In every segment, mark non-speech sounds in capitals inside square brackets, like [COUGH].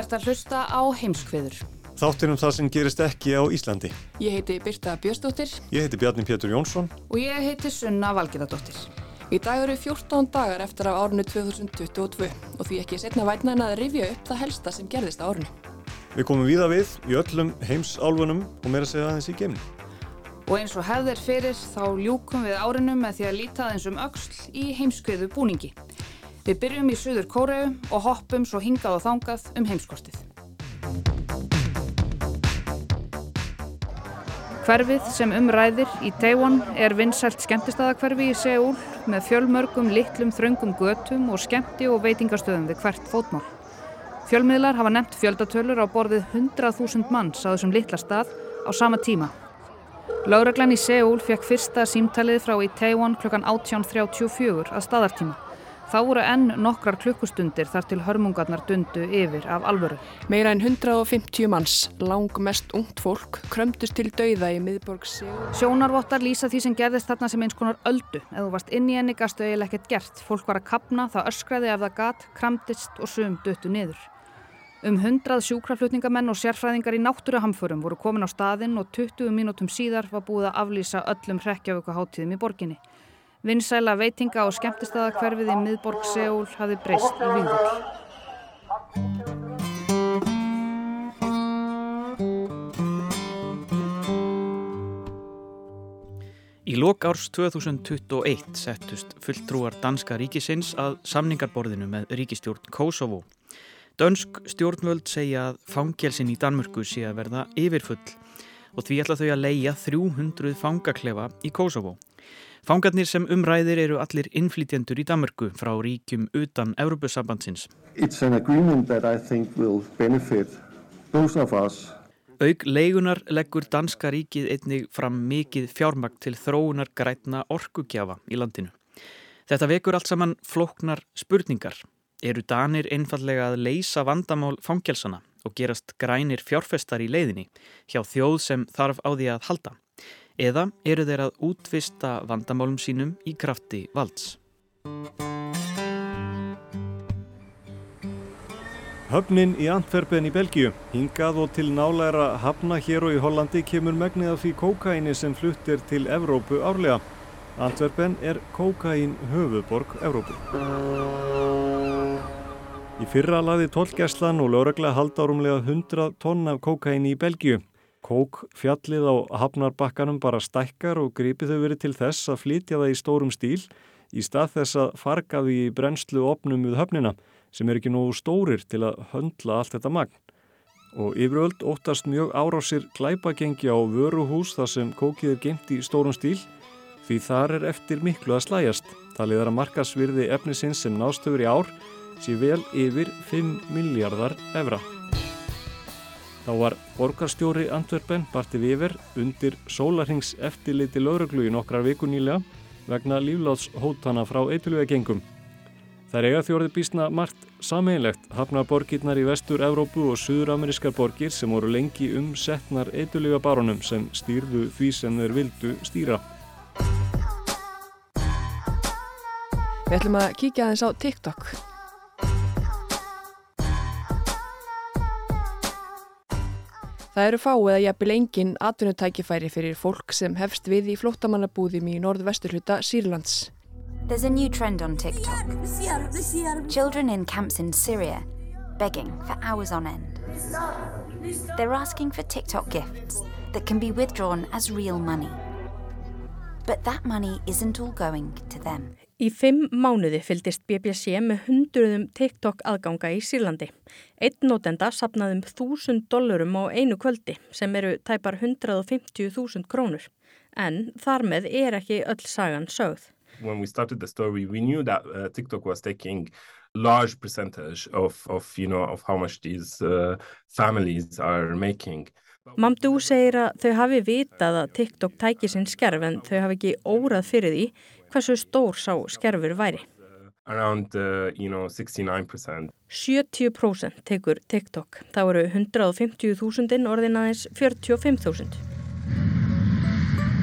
Ert að hlusta á heimskviður. Þáttir um það sem gerist ekki á Íslandi. Ég heiti Birta Björnsdóttir. Ég heiti Bjarni Pétur Jónsson. Og ég heiti Sunna Valgerðardóttir. Í dag eru 14 dagar eftir af árinu 2022 og því ekki setna vætna en að rifja upp það helsta sem gerðist á árinu. Við komum víða við í öllum heimsálfunum og meira segja aðeins í geimni. Og eins og hefðir fyrir þá ljúkum við árinu með því að líta aðeins um öxl í heimskviðu búningi. Við byrjum í Suður Kóreu og hoppum svo hingað og þangað um heimskortið. Hverfið sem umræðir í Taiwan er vinsælt skemmtistæðakverfi í Seúl með fjölmörgum litlum þröngum götum og skemmti og veitingastöðum við hvert fótmál. Fjölmiðlar hafa nefnt fjöldatölur á borðið 100.000 manns á þessum litla stað á sama tíma. Láreglan í Seúl fekk fyrsta símtalið frá í Taiwan kl. 18.34 að staðartíma. Þá voru enn nokkrar klukkustundir þar til hörmungarnar dundu yfir af alvöru. Meira en 150 manns, lang mest ungt fólk, krömdust til dauða í miðborg Seúl. Sjónarvottar lýsa því sem gerðist þarna sem eins konar öldu. Ef þú varst inn í henni gastu eiginlega ekkert gert. Fólk var að kapna, það öskraði ef það gat, kramdist og sum duttu niður. Um hundrað sjúkraflutningamenn og sérfræðingar í náttúruhamförum voru komin á staðinn og 20 mínútum síðar var búið að aflýsa öllum hrekkjavökuháttíðum í borginni. Vinsæla veitinga og skemmtistæðakverfið í miðborg Seúl hafi breyst í víður. Í lok árs 2021 settust fulltrúar danska ríkisins að samningarborðinu með ríkistjórn Kosovo. Dönsk stjórnvöld segja að fangelsin í Danmörku sé að verða yfirfull og því ætla þau að leia 300 fangaklefa í Kosovo. Fangarnir sem umræðir eru allir innflytjendur í Danmörku frá ríkjum utan Európusambandsins. It's an agreement that I think will benefit both of us. Aug leigunar leggur danska ríkið einnig fram mikið fjármagn til þróunar grætna orkugjafa í landinu. Þetta vekur allt saman flóknar spurningar. Eru danir einfallega að leysa vandamál fangelsana og gerast grænir fjárfestar í leiðinni hjá þjóð sem þarf á því að halda? Eða eru þeir að útvista vandamálum sínum í krafti valds? Höfnin í Antwerpen í Belgíu, hingað og til nálæra hafna hér og í Hollandi kemur megnið af því kókaini sem fluttir til Evrópu árlega. Antwerpen er kókain höfuborg Evrópu. Í fyrra laði tollgæslan og lögregla haldárumlega 100 tonn af kókaini í Belgíu. Kók fjallið á hafnarbakkanum bara stækkar og gripið þau verið til þess að flytja það í stórum stíl í stað þess að farga því brennslu opnum við höfnina sem er ekki nógu stórir til að höndla allt þetta magn. Og yfiröld óttast mjög árásir glæpagengi á vöruhús þar sem kókið er geimt í stórum stíl því þar er eftir miklu að slæjast. Talið er að markasvirði efnisins sem nástöfur í ár sé vel yfir 5 miljardar evra. Þá var borgarstjóri Antwerpen Barti Viver undir sólarhings eftirliti lauruglu í nokkrar viku nýlega vegna lífláts hótana frá eitulvega gengum. Það er eiga þjórið bísna margt sameinlegt hafna borgirnar í vestur Evrópu og suður-amerískar borgir sem voru lengi um setnar eitulvega barónum sem stýrðu því sem þeir vildu stýra. Við ætlum að kíkja aðeins á TikTok. Það eru fá eða jafnvel engin atvinnutækifæri fyrir fólk sem hefst við í flóttamannabúðum í norðvesturhluta Sýrlands. There's a new trend on TikTok. Children in camps in Syria begging for hours on end. They're asking for TikTok gifts that can be withdrawn as real money. But that money isn't all going to them. Í fimm mánuði fyldist BBC með hundruðum TikTok aðganga í Sýrlandi. Einn notenda sapnaðum þúsund dollurum á einu kvöldi sem eru tæpar 150.000 krónur. En þar með er ekki öll sagan sögð. When we started the story, we knew that uh, TikTok was taking large percentage of, of, you know, of how much these uh, families are making. Mamdú segir að þau hafi vitað að TikTok tæki sinn skerf en þau hafi ekki órað fyrir því hversu stór sá skerfur væri. Around, uh, you know, 69%. 70% tekur TikTok. Það voru 150.000 orðin aðeins 45.000.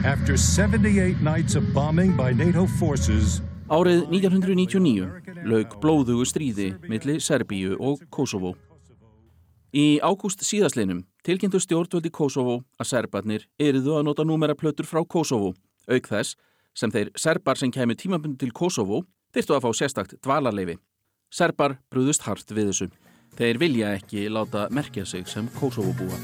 After 78 nights of bombing by NATO forces Árið 1999 lauk blóðugu stríði milli Serbíu og Kosovo. Í ágúst síðaslinum tilkynntu stjórnvöldi Kosovo að serbarnir eriðu að nota númeraplötur frá Kosovo, auk þess sem þeir serbar sem kemur tímabundu til Kosovo þyrstu að fá sérstakt dvalarleifi. Serbar brúðust hart við þessu. Þeir vilja ekki láta merkja sig sem Kosovo búa.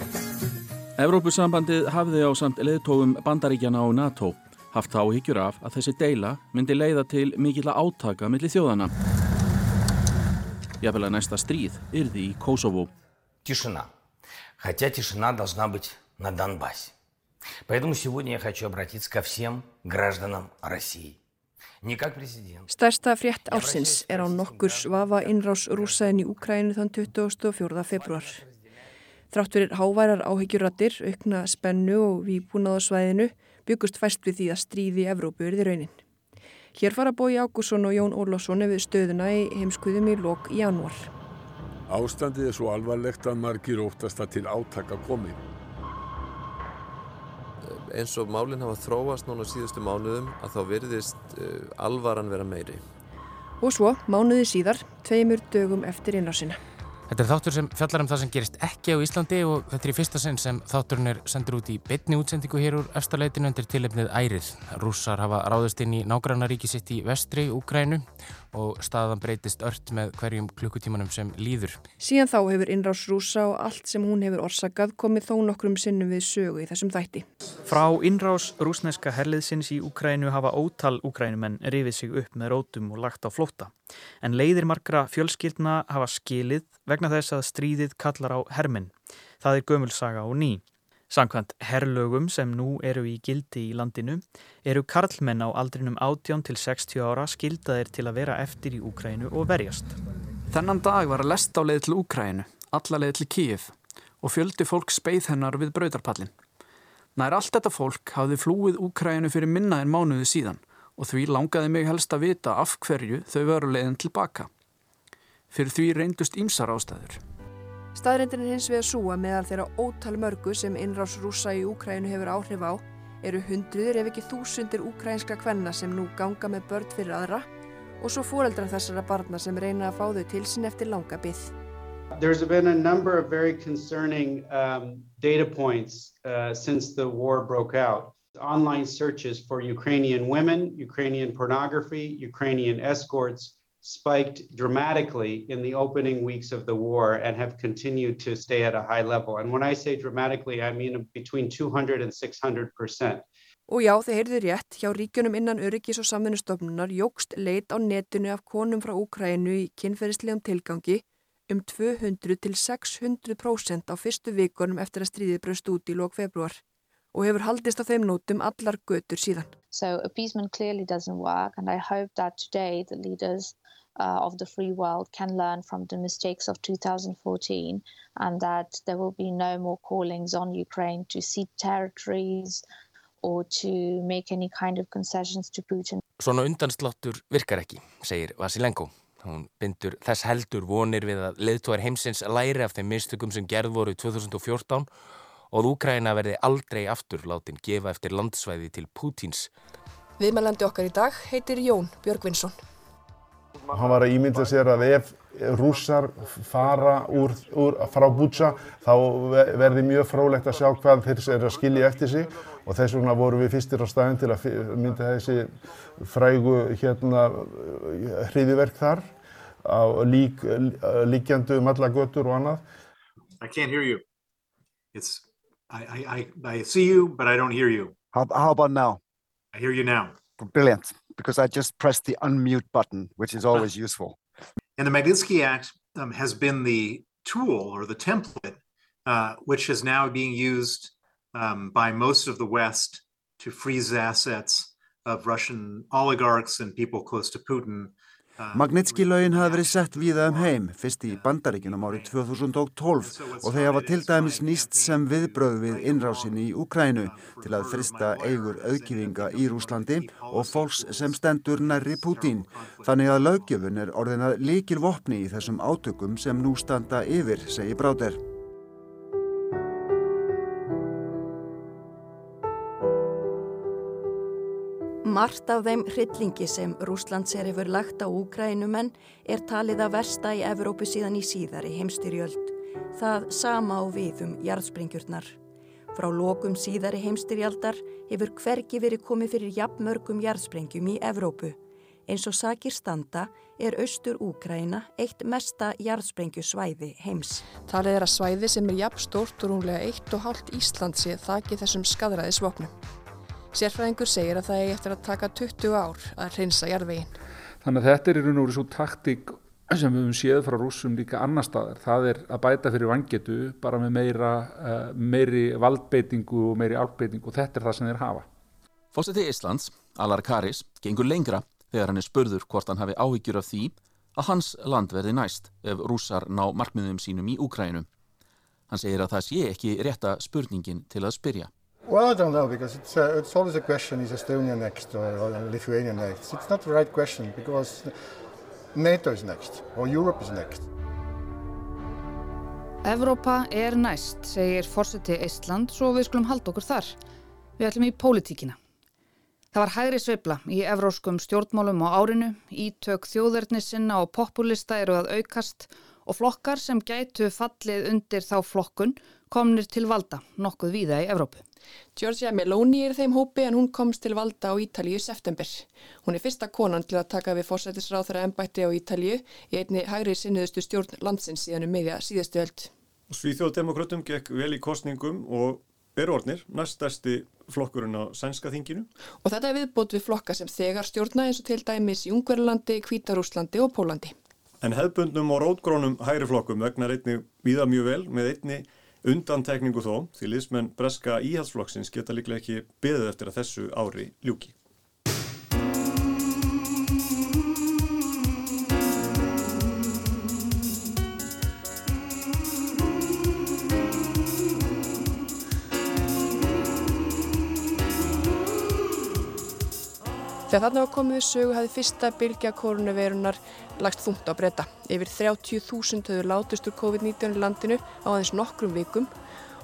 Evrópusambandið hafði á samt leðtógum bandaríkjana á NATO haft áhyggjur af að þessi deila myndi leiða til mikilla átaka millir þjóðana. Jafnvel að næsta stríð yrði í Kosovo. Тишина. Хотя тишина должна быть на Донбассе. Поэтому сегодня я хочу обратиться ко всем гражданам России. Stærsta frétt ársins er á nokkur svafa innrás rúsaðin í Úkrænu þann 24. februar. Þrátt fyrir háværar áhyggjurattir, aukna spennu og výbúnaðarsvæðinu byggust fæst við því að stríði Evrópu er því raunin. Hér fara Bói Ágússon og Jón Ólásson við stöðuna í heimskuðum í lok í januar. Ástandið er svo alvarlegt að margir óttast að til átaka komi. Eins og málinn hafa þróast núna síðustu mánuðum að þá virðist uh, alvaran vera meiri. Og svo, mánuði síðar, tveimur dögum eftir innrásina. Þetta er þáttur sem fjallar um það sem gerist ekki á Íslandi og þetta er í fyrsta sinn sem þátturinn er sendur út í betni útsendingu hér úr eftirleitinu undir tilefnið Ærið. Rússar hafa ráðist inn í nágrannaríki sitt í vestri Úkrænu og staðan breytist ört með hverjum klukkutímanum sem líður. Síðan þá hefur innrás rúsa og allt sem hún hefur orsakað komið þó nokkrum sinnum við sögu í þessum þætti. Frá innrás rúsneska herliðsins í Úkrænu hafa ótal úkrænumenn rifið sig upp með rótum og lagt á flótta. En leiðir margra fjölskyldna hafa skilið vegna þess að stríðið kallar á herminn. Það er gömulsaga og ný. Samkvæmt herrlögum sem nú eru í gildi í landinu eru karlmenn á aldrinum 18 til 60 ára skildaðir til að vera eftir í Úkrænu og verjast. Þennan dag var að lesta á leið til Úkrænu, alla leið til Kíif og fjöldi fólk speið hennar við brautarpallin. Nær allt þetta fólk hafði flúið Úkrænu fyrir minna en mánuði síðan og því langaði mig helst að vita af hverju þau veru leiðin tilbaka. Fyrir því reyndust ímsar ástæður. Staðrindin er hins svo að meðal þeirra ótal mörgu sem innrás rúsa í Úkrænu hefur áhrif á eru hundruður ef ekki þúsundir úkrænska kvenna sem nú ganga með börn fyrir aðra og svo fóreldrar þessara barna sem reyna að fá þau til sín eftir langa byggð. There's been a number of very concerning um, data points uh, since the war broke out. Online searches for Ukrainian women, Ukrainian pornography, Ukrainian escorts spiked dramatically in the opening weeks of the war and have continued to stay at a high level. And when I say dramatically, I mean between 200 and 600 percent. Og já, þið heyrðu rétt, hjá ríkjunum innan öryggis og samvinnustofnunar jógst leit á netinu af konum frá Úkrænu í kynferðislegum tilgangi um 200 til 600 prósent á fyrstu vikunum eftir að stríðið bröst út í lók februar og hefur haldist á þeim nótum allar götur síðan. So appeasement clearly doesn't work and I hope that today the leaders uh, of the free world can learn from the mistakes of 2014 and that there will be no more callings on Ukraine to cede territories or to make any kind of concessions to Putin. Svona undansláttur virkar ekki, segir Vasilenko. Hún bindur þess heldur vonir við að leðtóðar heimsins læri af þeim mistökum sem gerð voru 2014 og að Úkræna verði aldrei aftur látin gefa eftir landsvæði til Pútins. Viðmælandi okkar í dag heitir Jón Björgvinsson. Hann var að ímynda sér að ef rússar fara úr, úr, frá Bútsa þá verði mjög frólægt að sjá hvað þeir eru að skilja eftir sig og þess vegna vorum við fyrstir á staðin til að mynda þessi frægu hérna hriðiverk þar á lík, líkjandu um alla götur og annað. I can't hear you. It's I, I, I, I see you, but I don't hear you. How, how about now? I hear you now. Brilliant, because I just pressed the unmute button, which is always useful. And the Magnitsky Act um, has been the tool or the template uh, which is now being used um, by most of the West to freeze assets of Russian oligarchs and people close to Putin. Magnitski-laugin hafa verið sett víða um heim, fyrst í bandaríkunum árið 2012 og þeir hafa til dæmis nýst sem viðbröð við innrásinni í Ukrænu til að frista eigur auðkýfinga í Rúslandi og fólks sem stendur nærri Putin. Þannig að lögjöfun er orðinað líkil vopni í þessum átökum sem nú standa yfir, segi Bráder. Margt af þeim hryllingi sem Rúslands er hefur lagt á Úkrænumenn er talið að versta í Evrópu síðan í síðari heimstyrjöld. Það sama á við um jarðsprengjurnar. Frá lokum síðari heimstyrjaldar hefur hvergi verið komið fyrir jafnmörgum jarðsprengjum í Evrópu. Eins og sakir standa er austur Úkræna eitt mesta jarðsprengjusvæði heims. Talið er að svæði sem er jafn stórt og rúmlega 1,5 Íslandsi þakki þessum skadræðisvopnum. Sérfræðingur segir að það eigi eftir að taka 20 ár að hreinsa jarðveginn. Þannig að þetta er í raun og veru svo taktík sem við höfum séð frá rússum líka annar staðar. Það er að bæta fyrir vangetu bara með meira, uh, meiri valdbeitingu og meiri álbeitingu og þetta er það sem þeir hafa. Fósiti Íslands, Alar Karis, gengur lengra þegar hann er spurður hvort hann hafi áhyggjur af því að hans land verði næst ef rússar ná markmiðum sínum í Úkrænum. Hann segir að það sé ekki rétta spurningin til að spyrja. Well, I don't know because it's uh, it's always a question: is Estonia next or, or Lithuania next? It's not the right question because NATO is next or Europe is next. Evrópa er næst, segir fórseti Ísland, svo við skulum halda okkur þar. Við ætlum í pólitíkina. Það var hægri sveibla í evróskum stjórnmálum á árinu, ítök þjóðverðnissinna og populista eru að aukast og flokkar sem gætu fallið undir þá flokkun komnir til valda nokkuð víða í Evrópu. Giorgia Meloni er þeim hópi en hún komst til valda á Ítalíu í september. Hún er fyrsta konan til að taka við fórsættisráð þeirra ennbætti á Ítalíu í einni hægri sinniðustu stjórn landsins síðan um meðja síðastu öld. Svíþjóðdemokratum gekk vel í kostningum og er ornir næst stærsti flokkurinn á sænska þinginu. Og þetta er viðbót við flokka sem þegar stjórna eins og til dæmis í Ungverðurlandi, Kvítarúslandi og Pólandi. En hefbundnum og rótgrónum hægri flokkum vegnar einni víða mjög vel með einni undantekningu þó því liðsmenn breska íhalsflokksins geta líklega ekki beðið eftir að þessu ári ljúki. Þegar þarna var komið við sögu hafði fyrsta bylgja koronavirunar lagst þungt á breyta. Yfir 30.000 höfðu látust úr COVID-19 í landinu á aðeins nokkrum vikum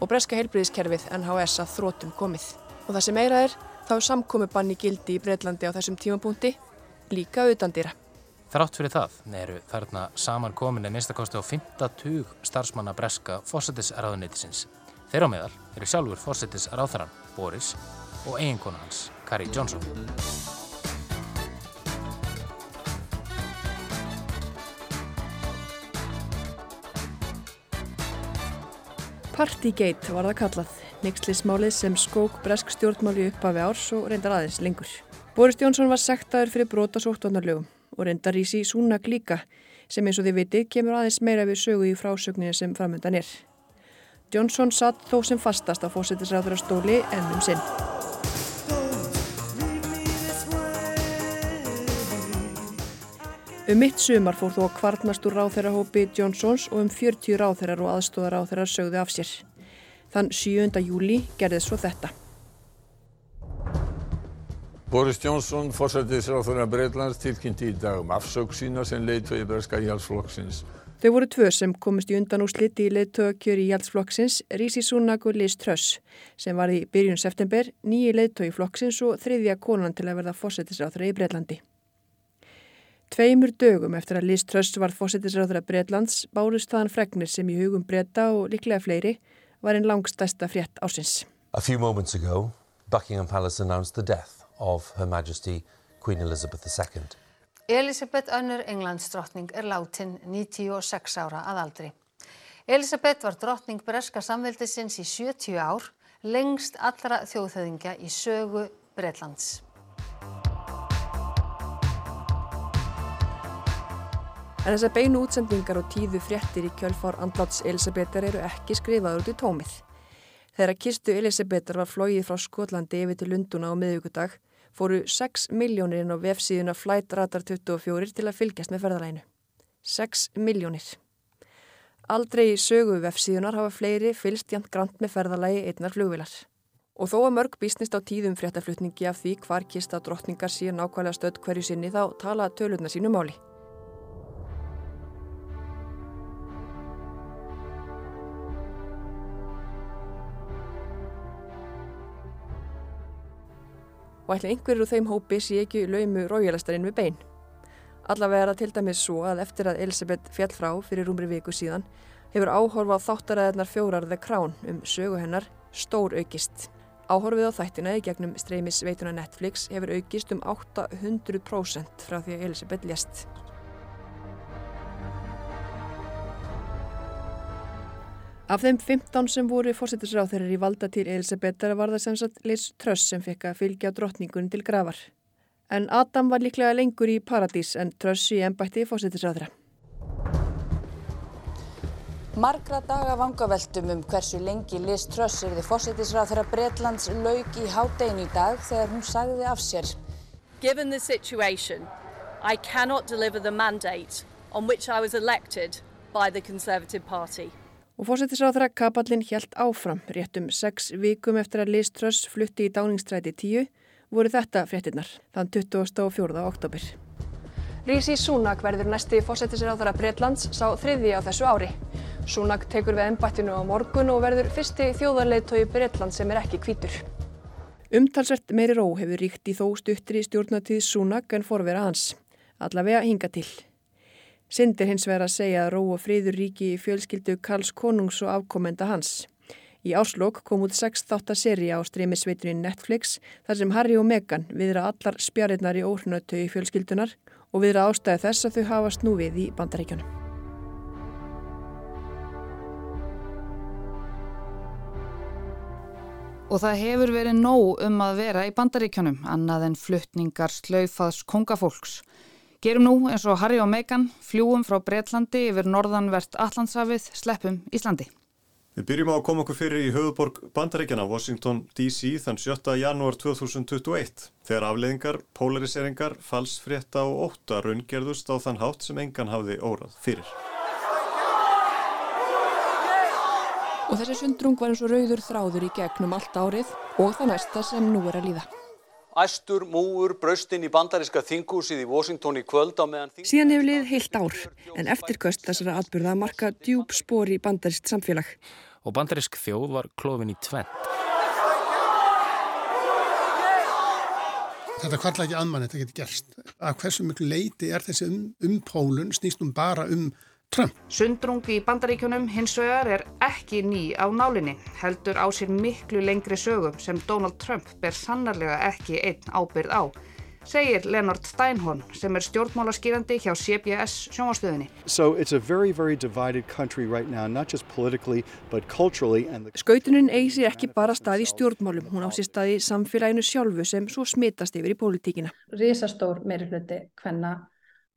og breska heilbriðiskerfið NHS að þrótum komið. Og það sem meira er, þá er samkomi banni gildi í Breitlandi á þessum tímapunkti, líka auðandýra. Þrátt fyrir það eru þarna saman komin að minnstakosti á 50 starfsmanna breska fórsetisraðuneytisins. Þeirra meðal eru sjálfur fórsetisraðþarann Boris og eiginkona hans, Carrie Johnson. Partygate var það kallað, neykslismálið sem skók bresk stjórnmáli upp af árs og reyndar aðeins lengur. Boris Jónsson var sektaður fyrir brota sóttvarnarlögum og reyndar í sí súnak líka sem eins og þið viti kemur aðeins meira við sögu í frásögninu sem framöndan er. Jónsson satt þó sem fastast á fósættisræður stóli ennum sinn. Um mitt sumar fór þó að kvartnast úr ráþeirahópi Johnsons og um 40 ráþeirar og aðstóðar ráþeirar sögðu af sér. Þann 7. júli gerði svo þetta. Boris Johnson, fórsættisráþurra Breitlands, tilkynnti í dag um afsög sína sem leiðtögi breska íhalsflokksins. Þau voru tvö sem komist í undan úr sliti í leiðtögakjöri íhalsflokksins, Rísi Súnak og Liz Truss, sem var í byrjun september, nýji leiðtögi flokksins og þriðja konan til að verða fórsættisráþurra í Breitlandi. Tveimur dögum eftir að Liz Truss var fósittisráðra Breitlands bárust þaðan fregnir sem í hugum breyta og líklega fleiri var einn langstæsta frétt ásins. A few moments ago, Buckingham Palace announced the death of Her Majesty Queen Elizabeth II. Elisabeth Önnur Englandsdrottning er látin 96 ára að aldri. Elisabeth var drottning breska samveldisins í 70 ár, lengst allra þjóðhauðingja í sögu Breitlands. En þessar beinu útsendingar og tíðu fréttir í kjölfár andláts Elisabetar eru ekki skrifaður út í tómið. Þegar kistu Elisabetar var flóið frá Skotlandi yfir til Lunduna á miðugudag fóru 6 miljónir inn á vefsíðuna Flight Radar 24 til að fylgjast með ferðalæginu. 6 miljónir. Aldrei í sögu vefsíðunar hafa fleiri fylst jæmt grant með ferðalægi einnar flugvilar. Og þó að mörg bísnist á tíðum fréttaflutningi af því hvar kista drottningar síðan nákvæmlega stödd hverju sinni þá tala tölurna sínu máli. Og ætla einhverjur úr þeim hópi sé ekki laumu ráðjælastarinn við bein. Allavega er það til dæmis svo að eftir að Elisabeth fjall frá fyrir rúmri viku síðan hefur áhorfað þáttaræðarnar fjórar The Crown um sögu hennar stór aukist. Áhorfið á þættina í gegnum streymis veituna Netflix hefur aukist um 800% frá því að Elisabeth lést. Af þeim 15 sem voru fórsetisráþeirar í valda til Elisabetar var það sem sagt Liz Truss sem fekk að fylgja drottningun til gravar. En Adam var líklega lengur í paradís en Truss í ennbætti fórsetisráþeira. Margra daga vangaveltum um hversu lengi Liz Truss erði fórsetisráþeira Breitlands lauk í hádegin í dag þegar hún sagði af sér. Given the situation, I cannot deliver the mandate on which I was elected by the Conservative Party. Og fórsetisráðra kapallin hjælt áfram réttum sex vikum eftir að Liz Truss flutti í dáningstræti 10 voru þetta fréttinnar þann 24. oktober. Rísi Súnak verður næsti fórsetisráðara Breitlands sá þriði á þessu ári. Súnak tekur við ennbættinu á morgun og verður fyrsti þjóðarleitói Breitlands sem er ekki kvítur. Umtalsvert meiri ró hefur ríkt í þó stuttri stjórnatíð Súnak en forvera hans. Allavega hinga til. Sindir hins vegar að segja að ró og friður ríki í fjölskyldu Karls Konungs og afkomenda hans. Í áslokk kom út 6 þáttaseri á streymisveiturinn Netflix þar sem Harry og Meghan viðra allar spjarinnar í óhrunötu í fjölskyldunar og viðra ástæði þess að þau hafa snúið í bandaríkjunum. Og það hefur verið nóg um að vera í bandaríkjunum annað en fluttningar slaufaðs kongafólks. Gerum nú eins og Harry og Meghan, fljúum frá Breitlandi yfir norðanvert Allandshafið, sleppum Íslandi. Við byrjum á að koma okkur fyrir í höfuborg bandaríkjana Washington DC þann 7. janúar 2021 þegar afleiðingar, polariseringar, falsfrétta og óta raungerðust á þann hátt sem engan hafði órað fyrir. Og þessi sundrung var eins og rauður þráður í gegnum allt árið og það næsta sem nú er að líða. Æstur múur braustinn í bandaríska þingúsið í Washington í kvöld á meðan þing... Síðan hefur liðið heilt ár, en eftirköst þessara atbyrða marka djúb spór í bandarískt samfélag. Og bandarísk þjóð var klófin í tvent. Þetta kvarla ekki aðmann, þetta getur gerst. Að hversu miklu leiti er þessi um, um pólun, snýst um bara um Trump. Sundrung í bandaríkjunum hins vegar er ekki ný á nálinni, heldur á sér miklu lengri sögum sem Donald Trump ber sannarlega ekki einn ábyrð á, segir Leonard Steinhorn sem er stjórnmálaskýrandi hjá CBS sjónastöðinni. So it's a very, very divided country right now, not just politically but culturally. The... Skautunin eigi sér ekki bara stað í stjórnmálum, hún á sér stað í samfélaginu sjálfu sem svo smitast yfir í pólitíkina. Rísastór meiri hluti hvenna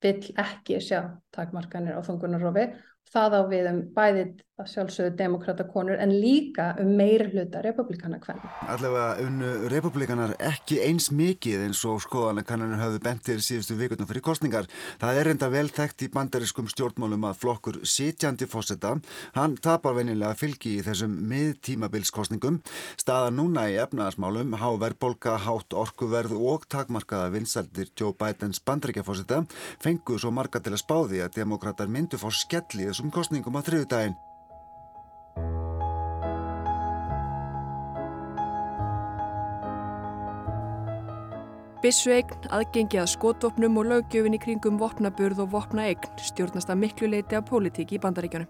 vill ekki sjá takmarkanir á þungunarofi. Það á við um bæðið að sjálfsögðu demokratakonur en líka um meir hluta republikana hvernig. Allavega unnu republikanar ekki eins mikið eins og skoðanakannanir höfðu bentir síðustu vikundum fyrir kostningar. Það er enda vel þekkt í bandariskum stjórnmálum að flokkur sitjandi fósetta. Hann tapar venilega fylgi í þessum miðtímabilskostningum. Staða núna í efnaðasmálum, há verðbolga, hátt orkuverð og takmarkaða vinsaldir Joe Bidens bandaríkjafósetta fengu svo marga til að spáði að demokrater myndu fór skelli þessum kostningum á þriðudaginn. Bissuegn, aðgengi að skotvopnum og lögjöfin í kringum vopnaburð og vopnaegn stjórnast að miklu leiti af pólitíki í bandaríkjunum.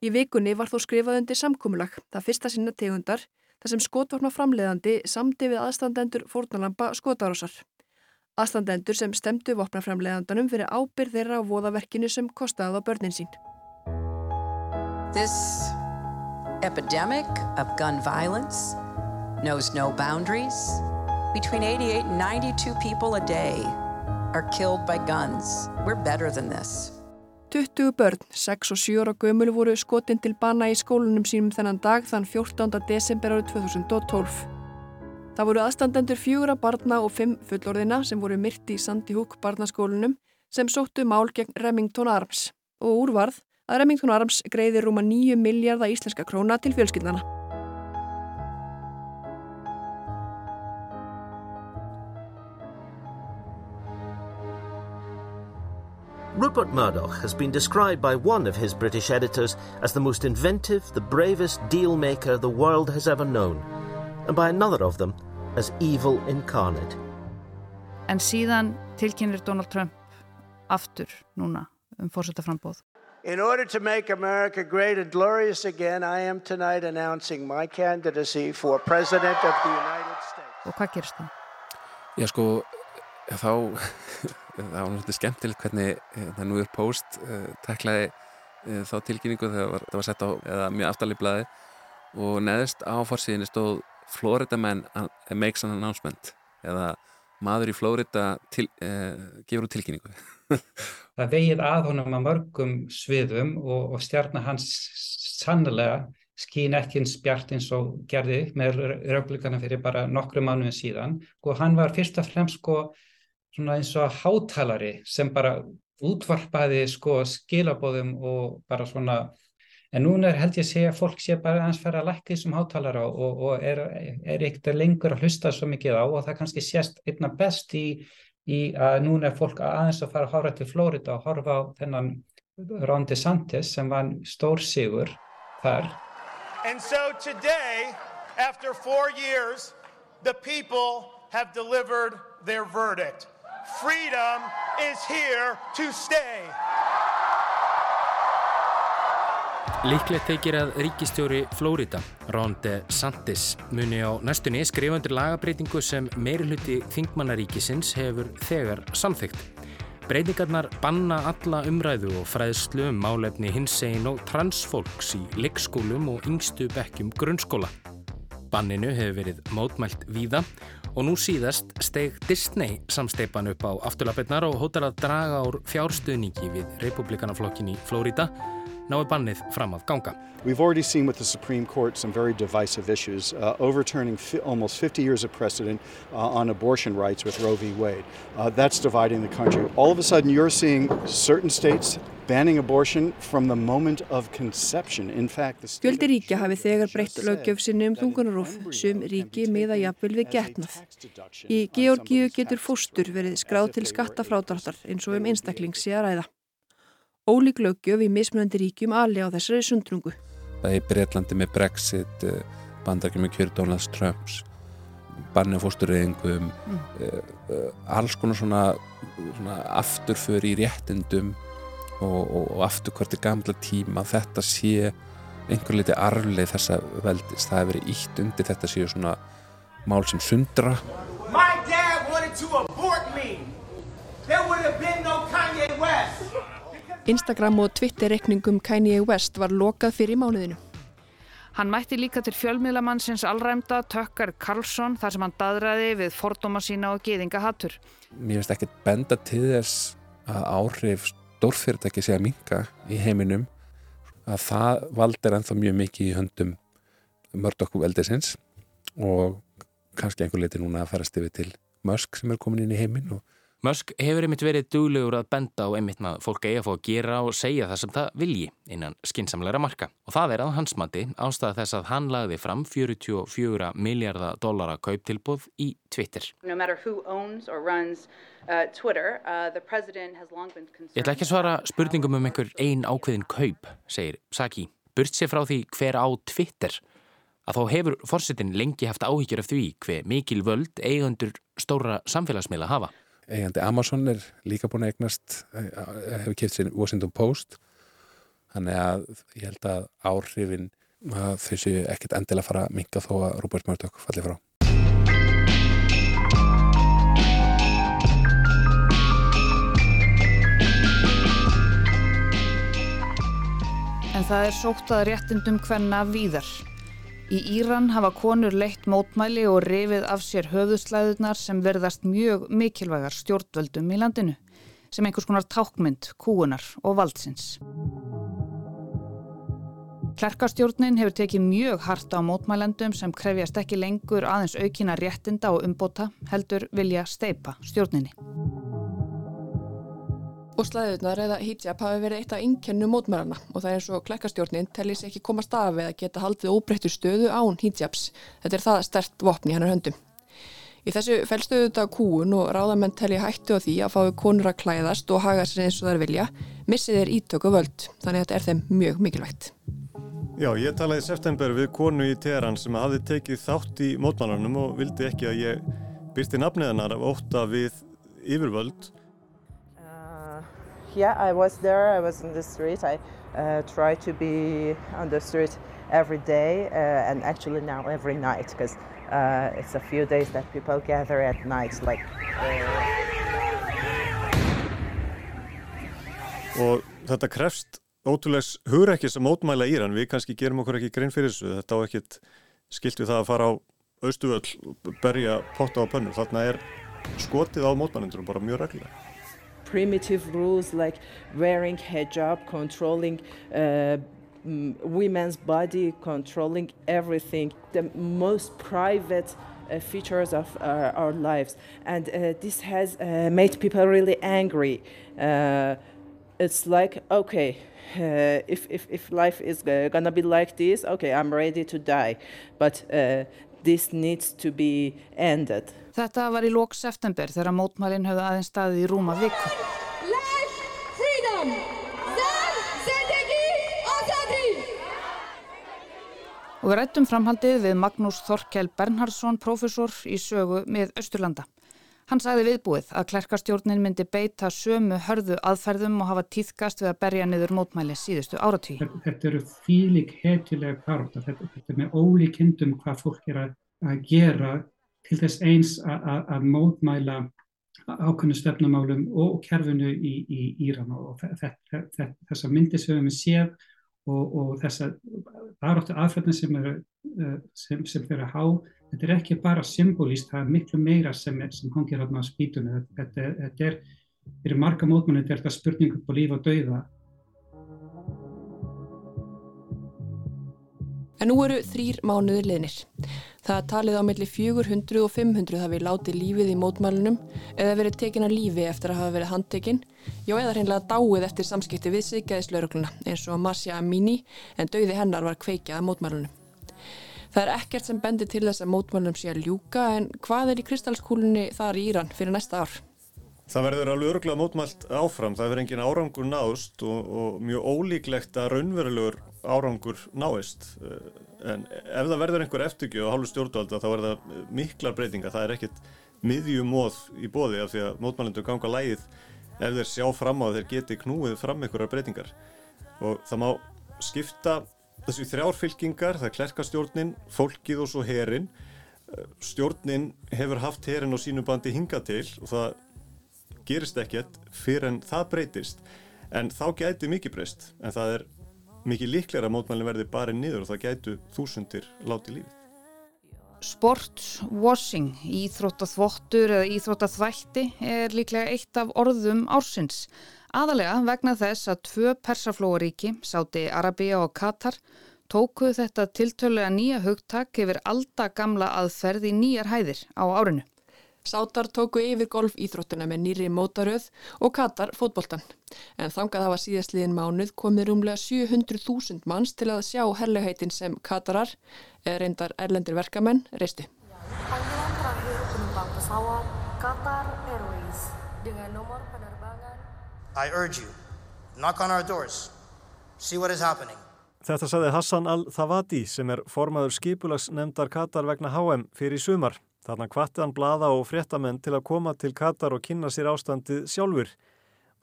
Í vikunni var þó skrifað undir samkúmulag, það fyrsta sinna tegundar, þar sem skotvopna framleiðandi samdi við aðstandendur fórnalampa skotarósar. Aðstandendur sem stemdu vopnaframleiðandanum fyrir ábyrð þeirra á voðaverkinu sem kostaði á börnin sín. This epidemic of gun violence knows no boundaries. Between 88 and 92 people a day are killed by guns. We're better than this. 20 börn, 6 og 7 ára gömul voru skotin til bana í skólunum sínum þennan dag þann 14. desember árið 2012. Það voru aðstandendur fjögura barna og fimm fullorðina sem voru myrti í Sandy Hook barnaskólunum sem sóttu mál gegn Remington Arms og úrvarð að Remington Arms greiði rúma 9 miljardar íslenska króna til fjölskyldana. Rupert Murdoch has been described by one of his British editors as the most inventive, the bravest deal maker the world has ever known, and by another of them as evil incarnate. En síðan tilkynir Donald Trump aftur núna um fórsetaframbóð. In order to make America great and glorious again, I am tonight announcing my candidacy for President of the United States. Og hvað gerst það? Já sko, þá það var náttúrulega skemmtilegt hvernig eh, það nú er post uh, eh, teklaði uh, þá tilkynningu þegar var, það var sett á eða mjög aftalið blæði og neðist á fórsíðinni stóð Florida man makes an announcement eða maður í Florida til, uh, gefur út tilkynningu. [LAUGHS] Það vegið að honum á mörgum sviðum og, og stjarnar hans sannlega skín ekki eins bjart eins og gerði með röflugana fyrir bara nokkru mánuðin síðan. Og hann var fyrst og fremst sko svona eins og hátalari sem bara útvarpaði sko skilabóðum og bara svona en núna er held ég að segja að fólk sé bara aðeins fara að lækka þessum hátalara og, og er, er ekkert lengur að hlusta svo mikið á og það kannski sést einna best í, í að núna er fólk aðeins að fara að horfa til Florida og horfa á þennan Ron DeSantis sem var stór sigur þar. And so today after four years the people have delivered their verdict Freedom is here to stay. Líklegt þeikir að ríkistjóri Flórida, Ron DeSantis, muni á næstunni skrifandur lagabreitingu sem meiruluti þingmannaríkisins hefur þegar samþygt. Breytingarnar banna alla umræðu og fræðslu um málefni hinsegin og transfólks í leikskólum og yngstu bekkjum grunnskóla. Banninu hefur verið mótmælt víða og nú síðast steg Disney samsteipan upp á afturlapirnar og hóttar að draga ár fjárstuðningi við republikanaflokkin í Flórida nái bannið fram að ganga. We've already seen with the Supreme Court some very divisive issues, uh, overturning fi almost 50 years of precedent uh, on abortion rights with Roe v. Wade. Uh, that's dividing the country. All of a sudden you're seeing certain states banning abortion from the moment of conception. In fact, the Fjöldi ríkja hafi þegar breytt lögjöf sinni um þungunarof, sum ríki miða jafnvel við getnað. Í Georgíu getur fóstur verið skráð til skattafrádráttar eins og um einstakling sé að ræða. Ólík lögjöf í mismunandi ríkjum ali á þessari sundrungu. Það er Breitlandi með Brexit, eh, bandarki með kjör Donald Trumps, barni á fósturreðingum, mm. uh, uh, alls konar svona, svona afturför í réttindum og, og, og aftur hvert er gamla tíma þetta sé einhver liti arfleið þessa veldis. Það hefur verið ítt undir þetta séu svona mál sem sundra. My dad wanted to abort me. There would have been no Kanye West. Instagram og Twitter rekningum Kanye West var lokað fyrir mánuðinu. Hann mætti líka til fjölmiðlamannsins allræmda Tökkar Karlsson þar sem hann dadraði við fordóma sína og geðinga hattur. Mér finnst ekki benda til þess að áhrif stórfyrirtæki sé að minka í heiminum að það valdir ennþá mjög mikið í höndum mördokku veldisins og kannski einhver leiti núna að farast yfir til Musk sem er komin inn í heiminn og Musk hefur einmitt verið duglegur að benda á einmitt maður fólk eigi að fá að gera og segja það sem það vilji innan skinsamleira marka og það er að hans mati ástæða þess að hann lagði fram 44 miljardar dollara kauptilbúð í Twitter. No runs, uh, Twitter, uh, Ég ætla ekki að svara spurningum um einhver ein ákveðin kaup, segir Saki. Burt sér frá því hver á Twitter að þá hefur fórsetin lengi haft áhyggjur af því hver mikil völd eigandur stóra samfélagsmiðla hafa eigandi Amazon er líka búin að eignast eh, eh, hefur kæft sér Washington Post þannig að ég held að áhrifin að þau séu ekkert endilega að fara að minga þó að Rúbert Murdoch falli frá En það er sótt að réttindum hvenna víðar. Í Íran hafa konur leitt mótmæli og rifið af sér höfðuslæðunar sem verðast mjög mikilvægar stjórnvöldum í landinu, sem einhvers konar tákmynd, kúunar og valdsins. Klerkastjórnin hefur tekið mjög harta á mótmælendum sem krefjast ekki lengur aðeins aukina réttinda og umbóta heldur vilja steipa stjórninni. Og slæðunar eða hijab hafi verið eitt af innkennu mótmælana og það er eins og klerkastjórnin tellis ekki komast af eða geta haldið óbreyttu stöðu án hijabs. Þetta er það stert vopni hennar höndum. Í þessu felstöðu þetta kúun og ráðamenn telli hættu á því að fái konur að klæðast og haga sér eins og þær vilja, missið þeir ítöku völd, þannig að þetta er þeim mjög mikilvægt. Já, ég talaði í september við konu í Teheran sem hafði tekið þátt í mótmannarnum og vildi ekki að ég byrsti nafniðanar af óta við yfirvöld. Uh, yeah, I was there, I was in the street, I uh, try to be on the street every day uh, and actually now every night because uh, it's a few days that people gather at night like... Og þetta krefst ótrúlegs hugrekkis að mótmæla Íran, við kannski gerum okkur ekki grein fyrir þessu, þetta á ekkit skilt við það að fara á austuvöll og berja potta á pönnu, þarna er skotið á mótmælendurum bara mjög reglulega. Primitive rules like wearing hijab, controlling uh, women's body, controlling everything, the most private uh, features of uh, our lives. And uh, this has uh, made people really angry. Uh, it's like, okay, uh, if, if, if life is gonna be like this, okay, I'm ready to die. But this needs to be ended. Þetta var í lók september þegar mótmælinn höfðu aðeins staðið í rúma azadi! Og við rættum framhaldið við Magnús Þorkel Bernhardsson, profesor í sögu með Östurlanda. Hann sagði viðbúið að klerkastjórnin myndi beita sömu hörðu aðferðum og hafa týðkast við að berja niður mótmæli síðustu áratví. Þetta eru fílik heitilega parta, þetta, þetta er með ólíkindum hvað fólk er að, að gera til þess eins að mótmæla ákveðnu stefnumálum og kerfinu í, í Íran og þessar myndir sem við séð og, og baróttu aðferðin sem eru eh, sem, sem fyrir að há þetta er ekki bara symbolíst, það er miklu meira sem, sem hangir hérna á spýtunni. Þetta, þetta er, fyrir marga mótmenni, þetta er þetta spurningu på líf og dauða. En nú eru þrýr mánuður liðnir. Það talið á milli 400 og 500 hafi látið lífið í mótmælunum eða verið tekin að lífi eftir að hafa verið handtekinn, já eða hreinlega dáið eftir samskipti við sigæðislaurugluna eins og Masja Amini en dauði hennar var kveikjað að mótmælunum. Það er ekkert sem bendir til þess að mótmælum sé að ljúka en hvað er í kristalskúlunni þar í Íran fyrir næsta ár? Það verður alveg örgulega mótmælt áfram, það verður engin árangur náðust og, og mjög ólíklegt að raunverulegur árangur náist. En ef það verður einhver eftirgjöf á hálfu stjórnvalda þá verður það miklar breytinga, það er ekkit miðjumóð í bóði af því að mótmælendur ganga lægið ef þeir sjá fram á þeir geti knúið fram einhverjar breytingar. Og það má skipta þessi þrjárfylkingar, það er klerkastjórnin, fólkið og svo herin. Stjórnin hefur haft herin á sínu bandi hinga til og það gerist ekkert fyrir en það breytist. En þá gæti mikið breyst, en það er mikið líklega að mótmælinn verði bara niður og það gætu þúsundir láti lífið. Sport, washing, íþróttaþvottur eða íþróttaþvætti er líklega eitt af orðum ársins. Aðalega vegna þess að tvö persaflóaríki, Sáti Arabia og Katar, tókuð þetta tiltölulega nýja hugtak yfir alda gamla aðferð í nýjar hæðir á árinu. Sátar tóku yfir golfýþróttuna með nýri mótaröð og Katar fótboltan. En þangað hafa síðastliðin mánuð komið rúmlega 700.000 manns til að sjá herluheitin sem Katarar, eða reyndar erlendir verkamenn, reistu. Qatar Airways dengan nomor I urge you, knock on our doors, see what is happening. Þetta saði Hassan al-Thawadi sem er formaður skipulagsnemndar Katar vegna HM fyrir sumar. Þarna kvatti hann blada og fréttamenn til að koma til Katar og kynna sér ástandið sjálfur.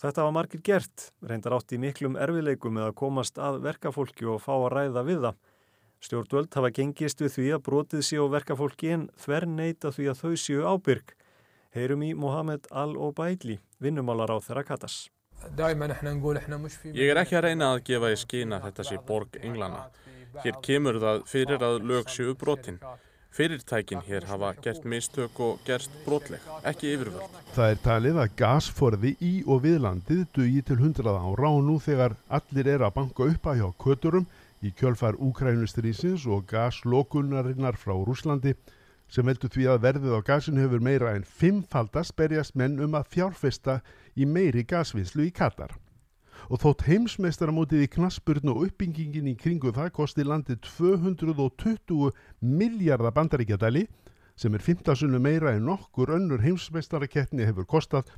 Þetta var margir gert, reyndar átt í miklum erfileikum með að komast að verkafólki og fá að ræða við það. Stjórnvöld hafa gengist við því að brotið séu verkafólki en þver neita því að þau séu ábyrg. Heyrum í Mohamed Al-Obaidli, vinnumálar á þeirra Katars. Ég er ekki að reyna að gefa í skýna þetta sé borg englana. Hér kemur það fyrir að lög séu brotin. Fyrirtækin hér hafa gert mistök og gerst brotleg, ekki yfirvöld. Það er talið að gasforði í og við landið dugi til 100 ára og nú þegar allir er að banka upp að hjá köturum í kjölfar Úkrænustrísins og gaslokunarinnar frá Rúslandi sem veldur því að verðið á gasinu hefur meira en fimmfaldast berjast menn um að fjárfesta í meiri gasvinslu í Katar og þótt heimsmeistaramótið í knaspurnu og uppbyggingin í kringu það kosti landið 220 miljardar bandaríkjadæli sem er 15 sunnu meira en nokkur önnur heimsmeistarakettni hefur kostað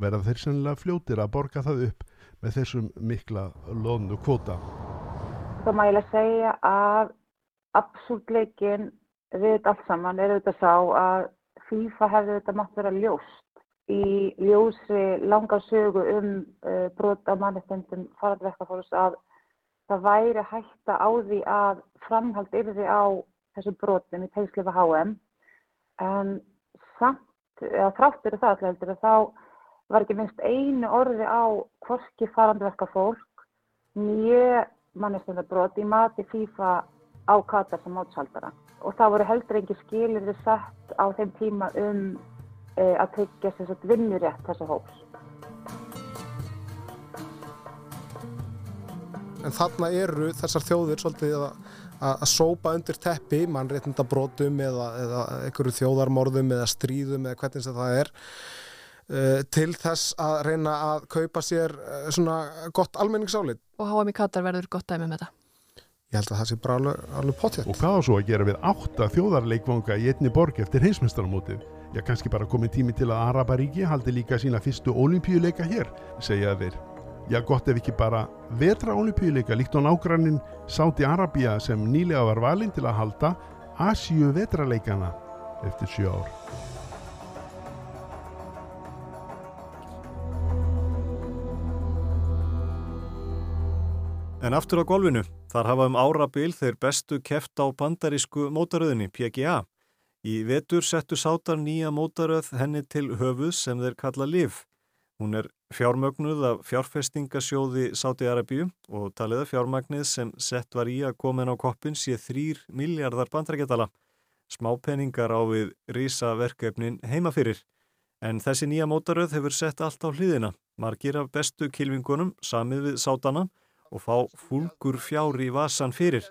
verða þeir sennilega fljótir að borga það upp með þessum mikla lónu kvóta. Það lega segja að absúrtleikin við allt saman er auðvitað sá að FIFA hefði þetta mátt vera ljóst í ljósi langa sögu um uh, brot á mannestendum farandverkafólks að það væri hætta á því að framhald yfir á þessu brotum í tegislefa HM en samt, eða þráttur það alltaf heldur að þá var ekki minnst einu orði á hvorki farandverkafólk nýju mannestendabrót í mati FIFA á Katar sem átsaldara og það voru heldur ekki skilir þið sett á þeim tíma um að tryggja þess að vinnurétt þessa hóps. En þarna eru þessar þjóður svolítið að, að sópa undir teppi, mannréttindabrótum eða, eða einhverju þjóðarmorðum eða stríðum eða hvernig það er uh, til þess að reyna að kaupa sér uh, svona gott almenningsálit. Og HM í Katar verður gott dæmi með þetta? Ég held að það sé bara alveg, alveg potjætt. Og hvað á svo að gera við átta þjóðarleikvanga í einni borg eftir heimsmyndstarmótið? Já, kannski bara komið tími til að Araparíki haldi líka sína fyrstu olimpíuleika hér, segja þeir. Já, gott ef ekki bara vetra olimpíuleika líkt á nágrannin Sáti Arabia sem nýlega var valinn til að halda Asíu vetraleikana eftir sjö ár. En aftur á golfinu, þar hafa um árabil þeir bestu keft á bandarísku mótaröðinni PGA. Í vetur settu sátar nýja mótaröð henni til höfuð sem þeir kalla LIV. Hún er fjármögnuð af fjárfestingasjóði Sáti Arabíu og taliða fjármagnið sem sett var í að koma inn á koppin sé þrýr miljardar bandrækjadala. Smápenningar á við rísaverkefnin heimafyrir. En þessi nýja mótaröð hefur sett allt á hliðina. Margir af bestu kilvingunum samið við sátana og fá fúlgur fjár í vasan fyrir.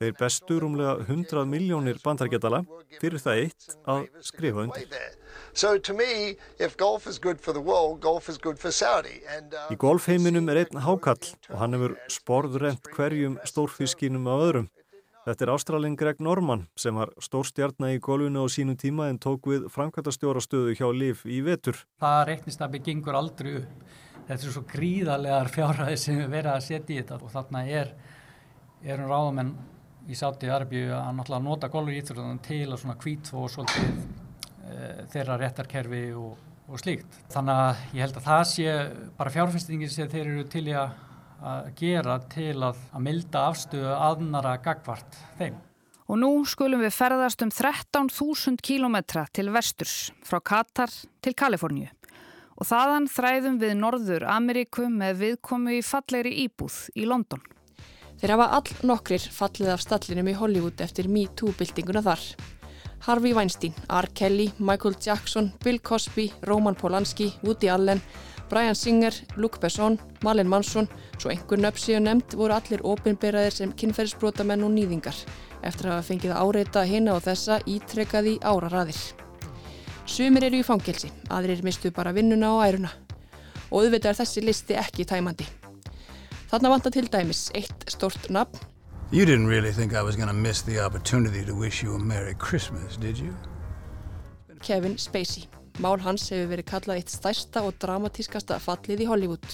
Þeir bestur umlega 100 miljónir bandargetala fyrir það eitt að skrifa undir. Í golfheiminum er einn hákall og hann hefur sporðrent hverjum stórfiskinum af öðrum. Þetta er ástralinn Greg Norman sem var stórstjarnar í golfinu á sínu tíma en tók við framkvæmtastjórastöðu hjá Liv í vetur. Það reiknist að byggingur aldrei upp. Þetta er svo gríðarlegar fjárhæði sem við verðum að setja í þetta og þarna er, erum ráðamenn í Sáti Arbíu að náttúrulega nota golfur íþrótunum til að svona kvít og svolítið e, þeirra réttarkerfi og, og slíkt. Þannig að ég held að það sé bara fjárfestingin sem þeir eru til að, að gera til að, að milda afstöðu aðnara gagvart þeim. Og nú skulum við ferðast um 13.000 kílometra til vesturs, frá Katar til Kaliforníu. Og þaðan þræðum við Norður Ameríku með viðkomu í fallegri íbúð í London. Þeir hafa all nokkrir fallið af stallinum í Hollywood eftir MeToo-byltinguna þar. Harvey Weinstein, R. Kelly, Michael Jackson, Bill Cosby, Roman Polanski, Woody Allen, Brian Singer, Luke Besson, Malin Mansson, svo einhver nöpsi og nefnd voru allir ofinberaðir sem kynferðisbrotamenn og nýðingar eftir að hafa fengið áreita hérna og þessa ítrekkaði ára raðir. Sumir eru í fangelsi, aðrir mistu bara vinnuna og æruna og auðvitað er þessi listi ekki tæmandi. Þarna vantar til dæmis eitt stort nafn. You didn't really think I was gonna miss the opportunity to wish you a Merry Christmas, did you? Kevin Spacey. Mál hans hefur verið kallað eitt stærsta og dramatískasta fallið í Hollywood.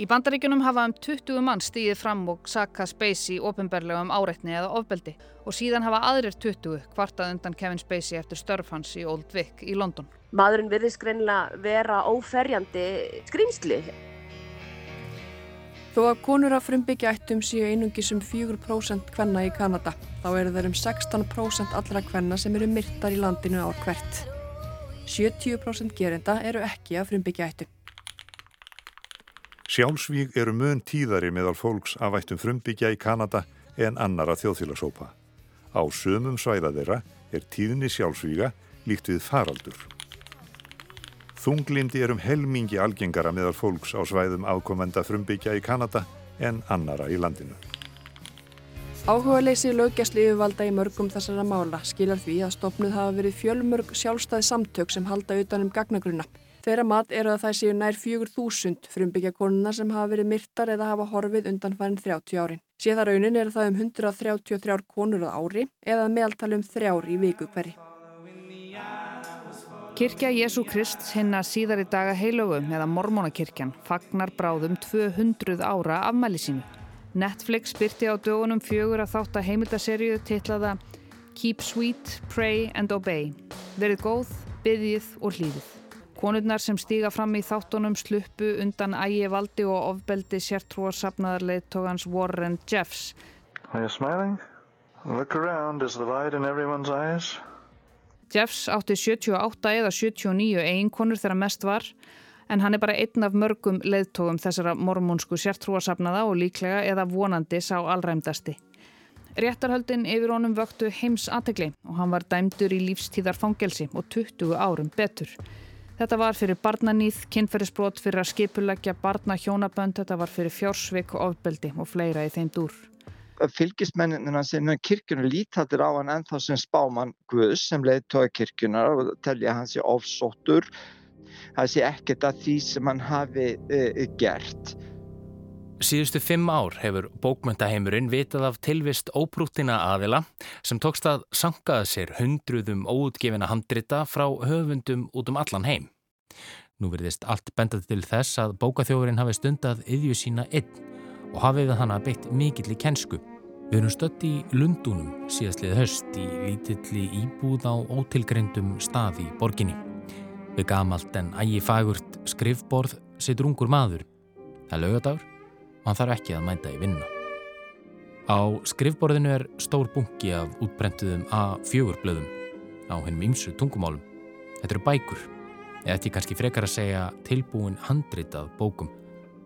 Í bandaríkunum hafa um 20 mann stíðið fram og saka Spacey ofinberlega um áreitni eða ofbeldi og síðan hafa aðrir 20 kvartað undan Kevin Spacey eftir störf hans í Old Vic í London. Maðurinn virðist greinilega vera óferjandi skrýmsli. Þó að konur af frumbyggja ættum séu einungis um 4% kvenna í Kanada, þá eru þeir um 16% allra kvenna sem eru myrtar í landinu ár hvert. 70% gerenda eru ekki af frumbyggja ættum. Sjálfsvíg eru mun tíðari meðal fólks afættum frumbyggja í Kanada en annara þjóðfélagsópa. Á sömum svæða þeirra er tíðni sjálfsvíga líkt við faraldur. Þunglindi er um helmingi algengara meðal fólks á svæðum ákomenda frumbyggja í Kanada en annara í landinu. Áhuga leysi lögjastli yfirvalda í mörgum þessara mála skilar því að stopnuð hafa verið fjölmörg sjálfstæði samtök sem halda utanum gagnagrunna. Þeirra mat eru að það séu nær 4.000 frumbyggja konuna sem hafa verið myrtar eða hafa horfið undan farin 30 árin. Séða raunin eru það um 133 konur á ári eða meðaltalum þrjár í viku hverri. Kirkja Jésu Krist hinna síðar í daga heilögum eða Mormónakirkjan fagnar bráðum 200 ára afmæli sínu. Netflix byrti á dögunum fjögur að þátt að heimildaserju titlaða Keep Sweet, Pray and Obey. Verið góð, byggið og hlýðið. Konurnar sem stíga fram í þáttunum sluppu undan ægi valdi og ofbeldi sértrúarsapnaðarleittogans Warren Jeffs. Are you smiling? Look around, is the light in everyone's eyes? Jeffs átti 78 eða 79 eiginkonur þegar mest var en hann er bara einn af mörgum leiðtógum þessara mormónsku sértrúasafnaða og líklega eða vonandi sá allræmdasti. Réttarhöldin yfir honum vöktu heims aðtegli og hann var dæmdur í lífstíðarfangelsi og 20 árum betur. Þetta var fyrir barnanýð, kynferðisbrot fyrir að skipulegja barna hjónabönd, þetta var fyrir fjórsvik, ofbeldi og fleira í þeim dúr fylgismennina sem kirkjuna lítattir á hann ennþá sem spáman Guðs sem leiðtói kirkjunar og telja hans í ofsóttur það sé ekkert að því sem hann hafi uh, gert Síðustu fimm ár hefur bókmyndaheimurinn vitað af tilvist óprúttina aðila sem tókst að sangaða sér hundruðum óutgefina handrita frá höfundum út um allan heim. Nú verðist allt bendað til þess að bókaþjóðurinn hafi stundað yðju sína einn og hafið hann að beitt mikill í kennsku. Við erum stött í Lundunum síðastlið höst í lítilli íbúð á ótilgreyndum stað í borginni. Við gamalt en ægi fagurt skrifborð situr ungur maður. Það er lögadagur og hann þarf ekki að mænda í vinna. Á skrifborðinu er stór bunki af útbrentuðum A4 blöðum á hennum ymsu tungumálum. Þetta eru bækur, eða þetta er kannski frekar að segja tilbúin handritað bókum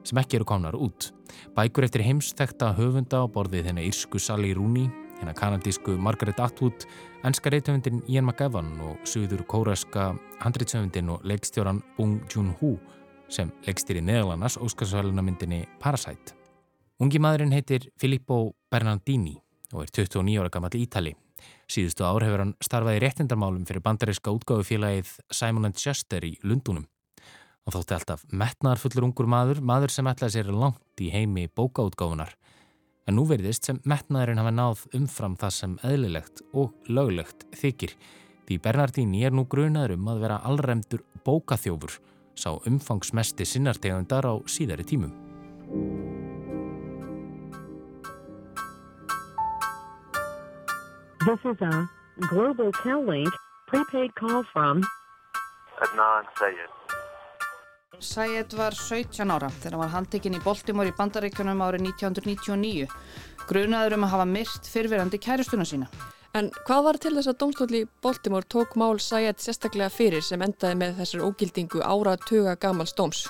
sem ekki eru komnar út. Bækur eftir heimstekta höfunda á borðið hennar írsku Sally Rooney, hennar kanadísku Margaret Atwood, ennska reythöfundin Ian McEwan og suður kóraska handrýtshöfundin og leikstjóran Bong Joon-ho sem leikstýri neðalannas óskarsvælunamyndinni Parasite. Ungi maðurinn heitir Filippo Bernardini og er 29 ára gammal ítali. Síðustu ár hefur hann starfað í réttindarmálum fyrir bandaríska útgáðufélagið Simon & Schuster í Lundunum og þótti alltaf metnaðarfullur ungur maður, maður sem ætlaði sér langt í heimi bókaútgáfunar. En nú verðist sem metnaðurinn hafa náð umfram það sem eðlilegt og löglegt þykir. Því Bernardini er nú grunaður um að vera allremdur bókaþjófur, sá umfangsmesti sinnartegundar á síðari tímum. This is a Global Tel-Link prepaid call from Adnan Sayed. Sayed var 17 ára þegar hann var handtekinn í Baltimore í bandaríkjunum árið 1999 grunaður um að hafa myrt fyrfirandi kæristuna sína. En hvað var til þess að domstóli Baltimore tók mál Sayed sérstaklega fyrir sem endaði með þessar ógildingu ára tuga gamals dóms?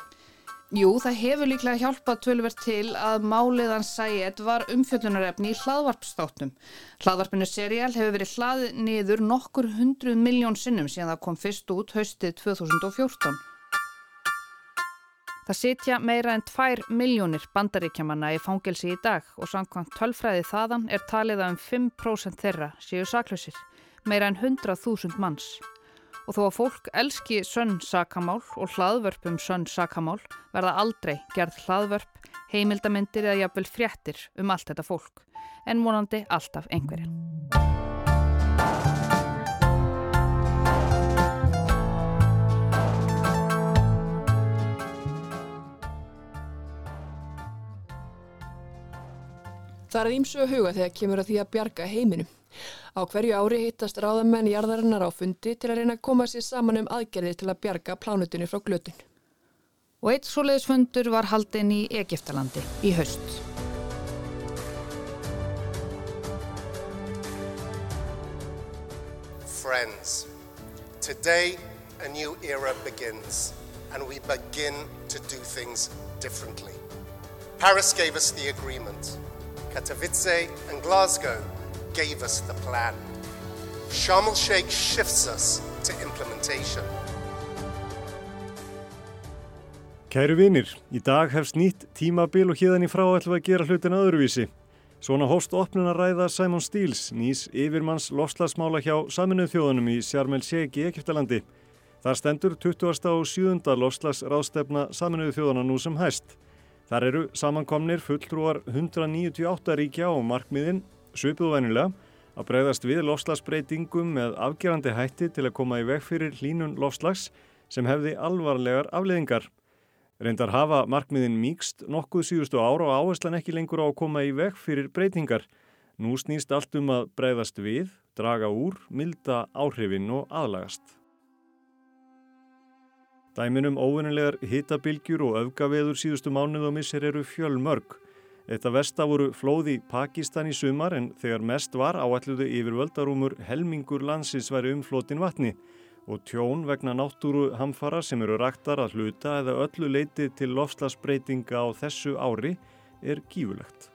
Jú, það hefur líklega hjálpað tölverð til að máliðan Sayed var umfjöllunarefni í hlaðvarpstáttum. Hlaðvarpinu seriál hefur verið hlaðið niður nokkur hundruð miljón sinnum síðan það kom fyrst út haustið 2014. Það sitja meira en 2 miljónir bandaríkjamanna í fangelsi í dag og samkvæmt tölfræði þaðan er talið að um 5% þeirra séu saklausir, meira en 100.000 manns. Og þó að fólk elski sönn sakamál og hlaðvörpum sönn sakamál verða aldrei gerð hlaðvörp, heimildamindir eða jafnvel fréttir um allt þetta fólk, en vonandi alltaf einhverjum. Það er ímsu að huga þegar kemur að því að bjarga heiminum. Á hverju ári hittast ráðamenn jarðarinnar á fundi til að reyna að koma sér saman um aðgerðir til að bjarga plánutinu frá glötun. Og eitt svoleiðisfundur var haldinn í Egiptalandi í haust. Friends, today a new era begins and we begin to do things differently. Paris gave us the agreement. Katowice and Glasgow gave us the plan. Sharm el Sheikh shifts us to implementation. Kæru vinir, í dag hefst nýtt tímabil og híðan í frá ætlum að gera hlutin öðruvísi. Svona hóst opnun að ræða Simon Steels, nýs yfirmanns lofslagsmála hjá saminuð þjóðunum í Sjarmel Sheik í Egiptalandi. Þar stendur 20. og 7. lofslagsráðstefna saminuð þjóðuna nú sem hæst. Þar eru samankomnir fulltrúar 198 ríkja og markmiðin, svipuðu vænilega, að breyðast við lofslagsbreytingum með afgerandi hætti til að koma í veg fyrir hlínun lofslags sem hefði alvarlegar afleðingar. Reyndar hafa markmiðin mýgst nokkuð síðustu ára og áherslan ekki lengur á að koma í veg fyrir breytingar. Nú snýst allt um að breyðast við, draga úr, milda áhrifin og aðlagast. Dæminum óvinnilegar hitabilgjur og öfgaveður síðustu mánuð og missir eru fjölmörg. Þetta versta voru flóði Pakistan í sumar en þegar mest var áalluðu yfir völdarúmur helmingur landsins væri umflótin vatni og tjón vegna náttúru hamfara sem eru raktar að hluta eða öllu leiti til lofslagsbreytinga á þessu ári er gífulegt.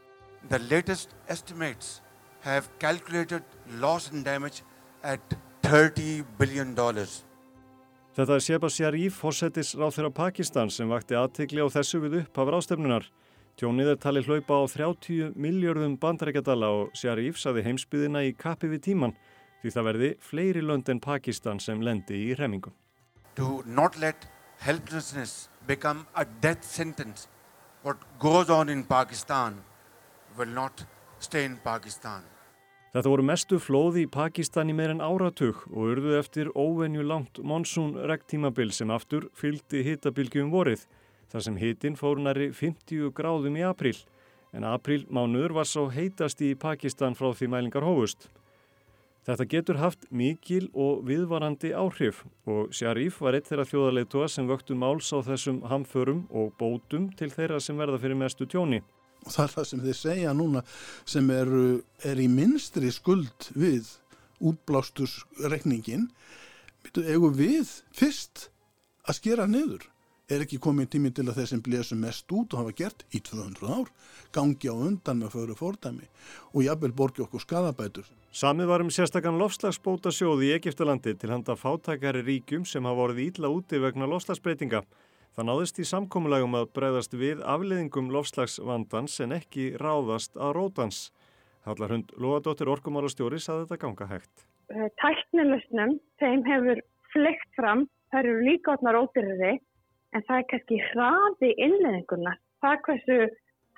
The latest estimates have calculated loss and damage at 30 billion dollars. Þetta er Sheba Sharif, fórsetis ráð þeirra Pakistan sem vakti aðtegli á þessu við upp af rástefnunar. Tjónið er talið hlaupa á 30 miljörðum bandarækjadala og Sharif saði heimsbyðina í kappi við tíman því það verði fleiri lönd en Pakistan sem lendi í hremmingum. To not let helplessness become a death sentence, what goes on in Pakistan will not stay in Pakistan. Þetta voru mestu flóð í Pakistan í meir en áratug og urðu eftir óvenju langt monsun rektímabil sem aftur fylgdi hitabilgjum vorið, þar sem hitin fór næri 50 gráðum í april, en april mánuður var svo heitast í Pakistan frá því mælingar hófust. Þetta getur haft mikil og viðvarandi áhrif og Sharif var eitt þeirra þjóðarleitua sem vöktu máls á þessum hamförum og bótum til þeirra sem verða fyrir mestu tjóni. Og það er það sem þeir segja núna sem er, er í minstri skuld við útblástusreikningin. Egu við fyrst að skera niður er ekki komið tími til að þeir sem blésum mest út og hafa gert í 200 ár gangi á undan með föru fórdæmi og jafnvel borgi okkur skadabætur. Samið var um sérstakann lofslagsbóta sjóði í Egiptalandi til handa fátækari ríkjum sem hafa vorið ítla úti vegna lofslagsbreytinga. Það náðist í samkommulagum að breyðast við afleðingum lofslagsvandans en ekki ráðast að rótans. Hallar hund Lóadóttir Orkumálastjóri saði þetta ganga hægt. Tæknilusnum, þeim hefur fleikt fram, þær eru líka átnar ódyrriði en það er kannski hraði innleðinguna. Það er hversu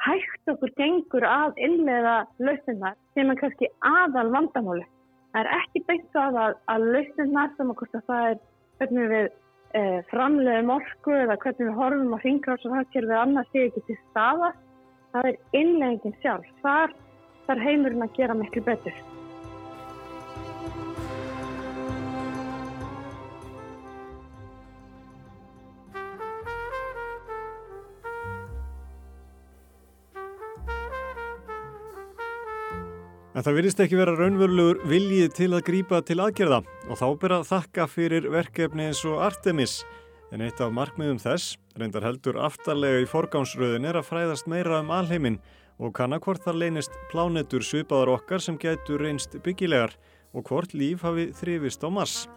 hægt okkur gengur að innleða lausninnar sem er kannski aðal vandamáli. Það er ekki beint að að lausninnar sem okkur það er hvernig við framleiðum orku eða hvernig við horfum á hringráðs og það kerfið annars sé ekki til staða. Það er innleðingin sjálf. Þar þarf heimurinn að gera miklu betur. En það virðist ekki vera raunverulegur viljið til að grípa til aðgerða og þá byrja að þakka fyrir verkefni eins og Artemis. En eitt af markmiðum þess, reyndar heldur aftarlega í forgámsröðin, er að fræðast meira um alheimin og kanna hvort það leynist plánetur svipaðar okkar sem gætu reynst byggilegar og hvort líf hafi þrifist á Mars.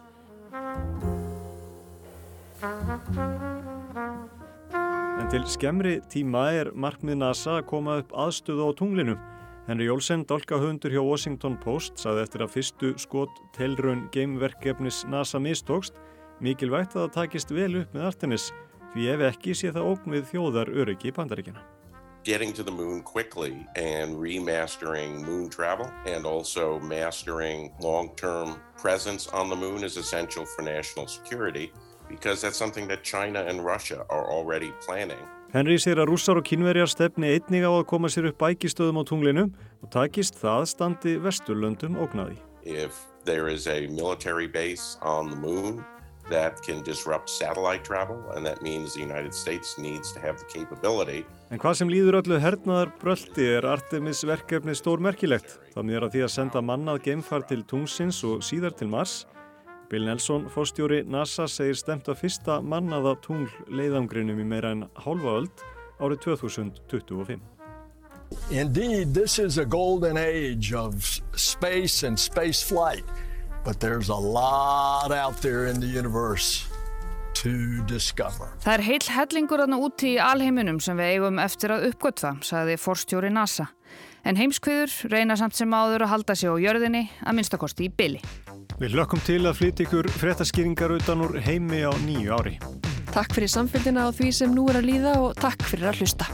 En til skemmri tíma er markmið NASA að koma upp aðstöðu á tunglinu Henry Olsen, dálkahundur hjá Washington Post, saði eftir að fyrstu skot telraun geimverkefnis NASA mistókst mikilvægt að það takist vel upp með Artemis því ef ekki sé það ógn við þjóðar öryggi í bandaríkina. Getting to the moon quickly and remastering moon travel and also mastering long-term presence on the moon is essential for national security because that's something that China and Russia are already planning. Henry segir að rússar og kynverjar stefni einnig á að koma sér upp bækistöðum á tunglinu og takist það standi vesturlöndum ógnaði. If there is a military base on the moon that can disrupt satellite travel and that means the United States needs to have the capability. En hvað sem líður öllu hernaðar bröldi er Artemis verkefni stórmerkilegt. Það miður að því að senda mannað geimfar til tungsins og síðar til Mars Bill Nelson, fórstjóri NASA, segir stemt að fyrsta mannaða tungl leiðangrinum í meira en hálfa öld árið 2025. Indeed, this is a golden age of space and space flight, but there's a lot out there in the universe to discover. Það er heil hellingur þarna úti í alheiminum sem við eigum eftir að uppgötva, sagði forstjóri NASA. En heimskviður reyna samt sem áður að halda sig á jörðinni að minnstakosti í byli. Við lökkum til að flytja ykkur fréttaskýringar utan úr heimi á nýju ári. Takk fyrir samfélgina á því sem nú er að líða og takk fyrir að hlusta.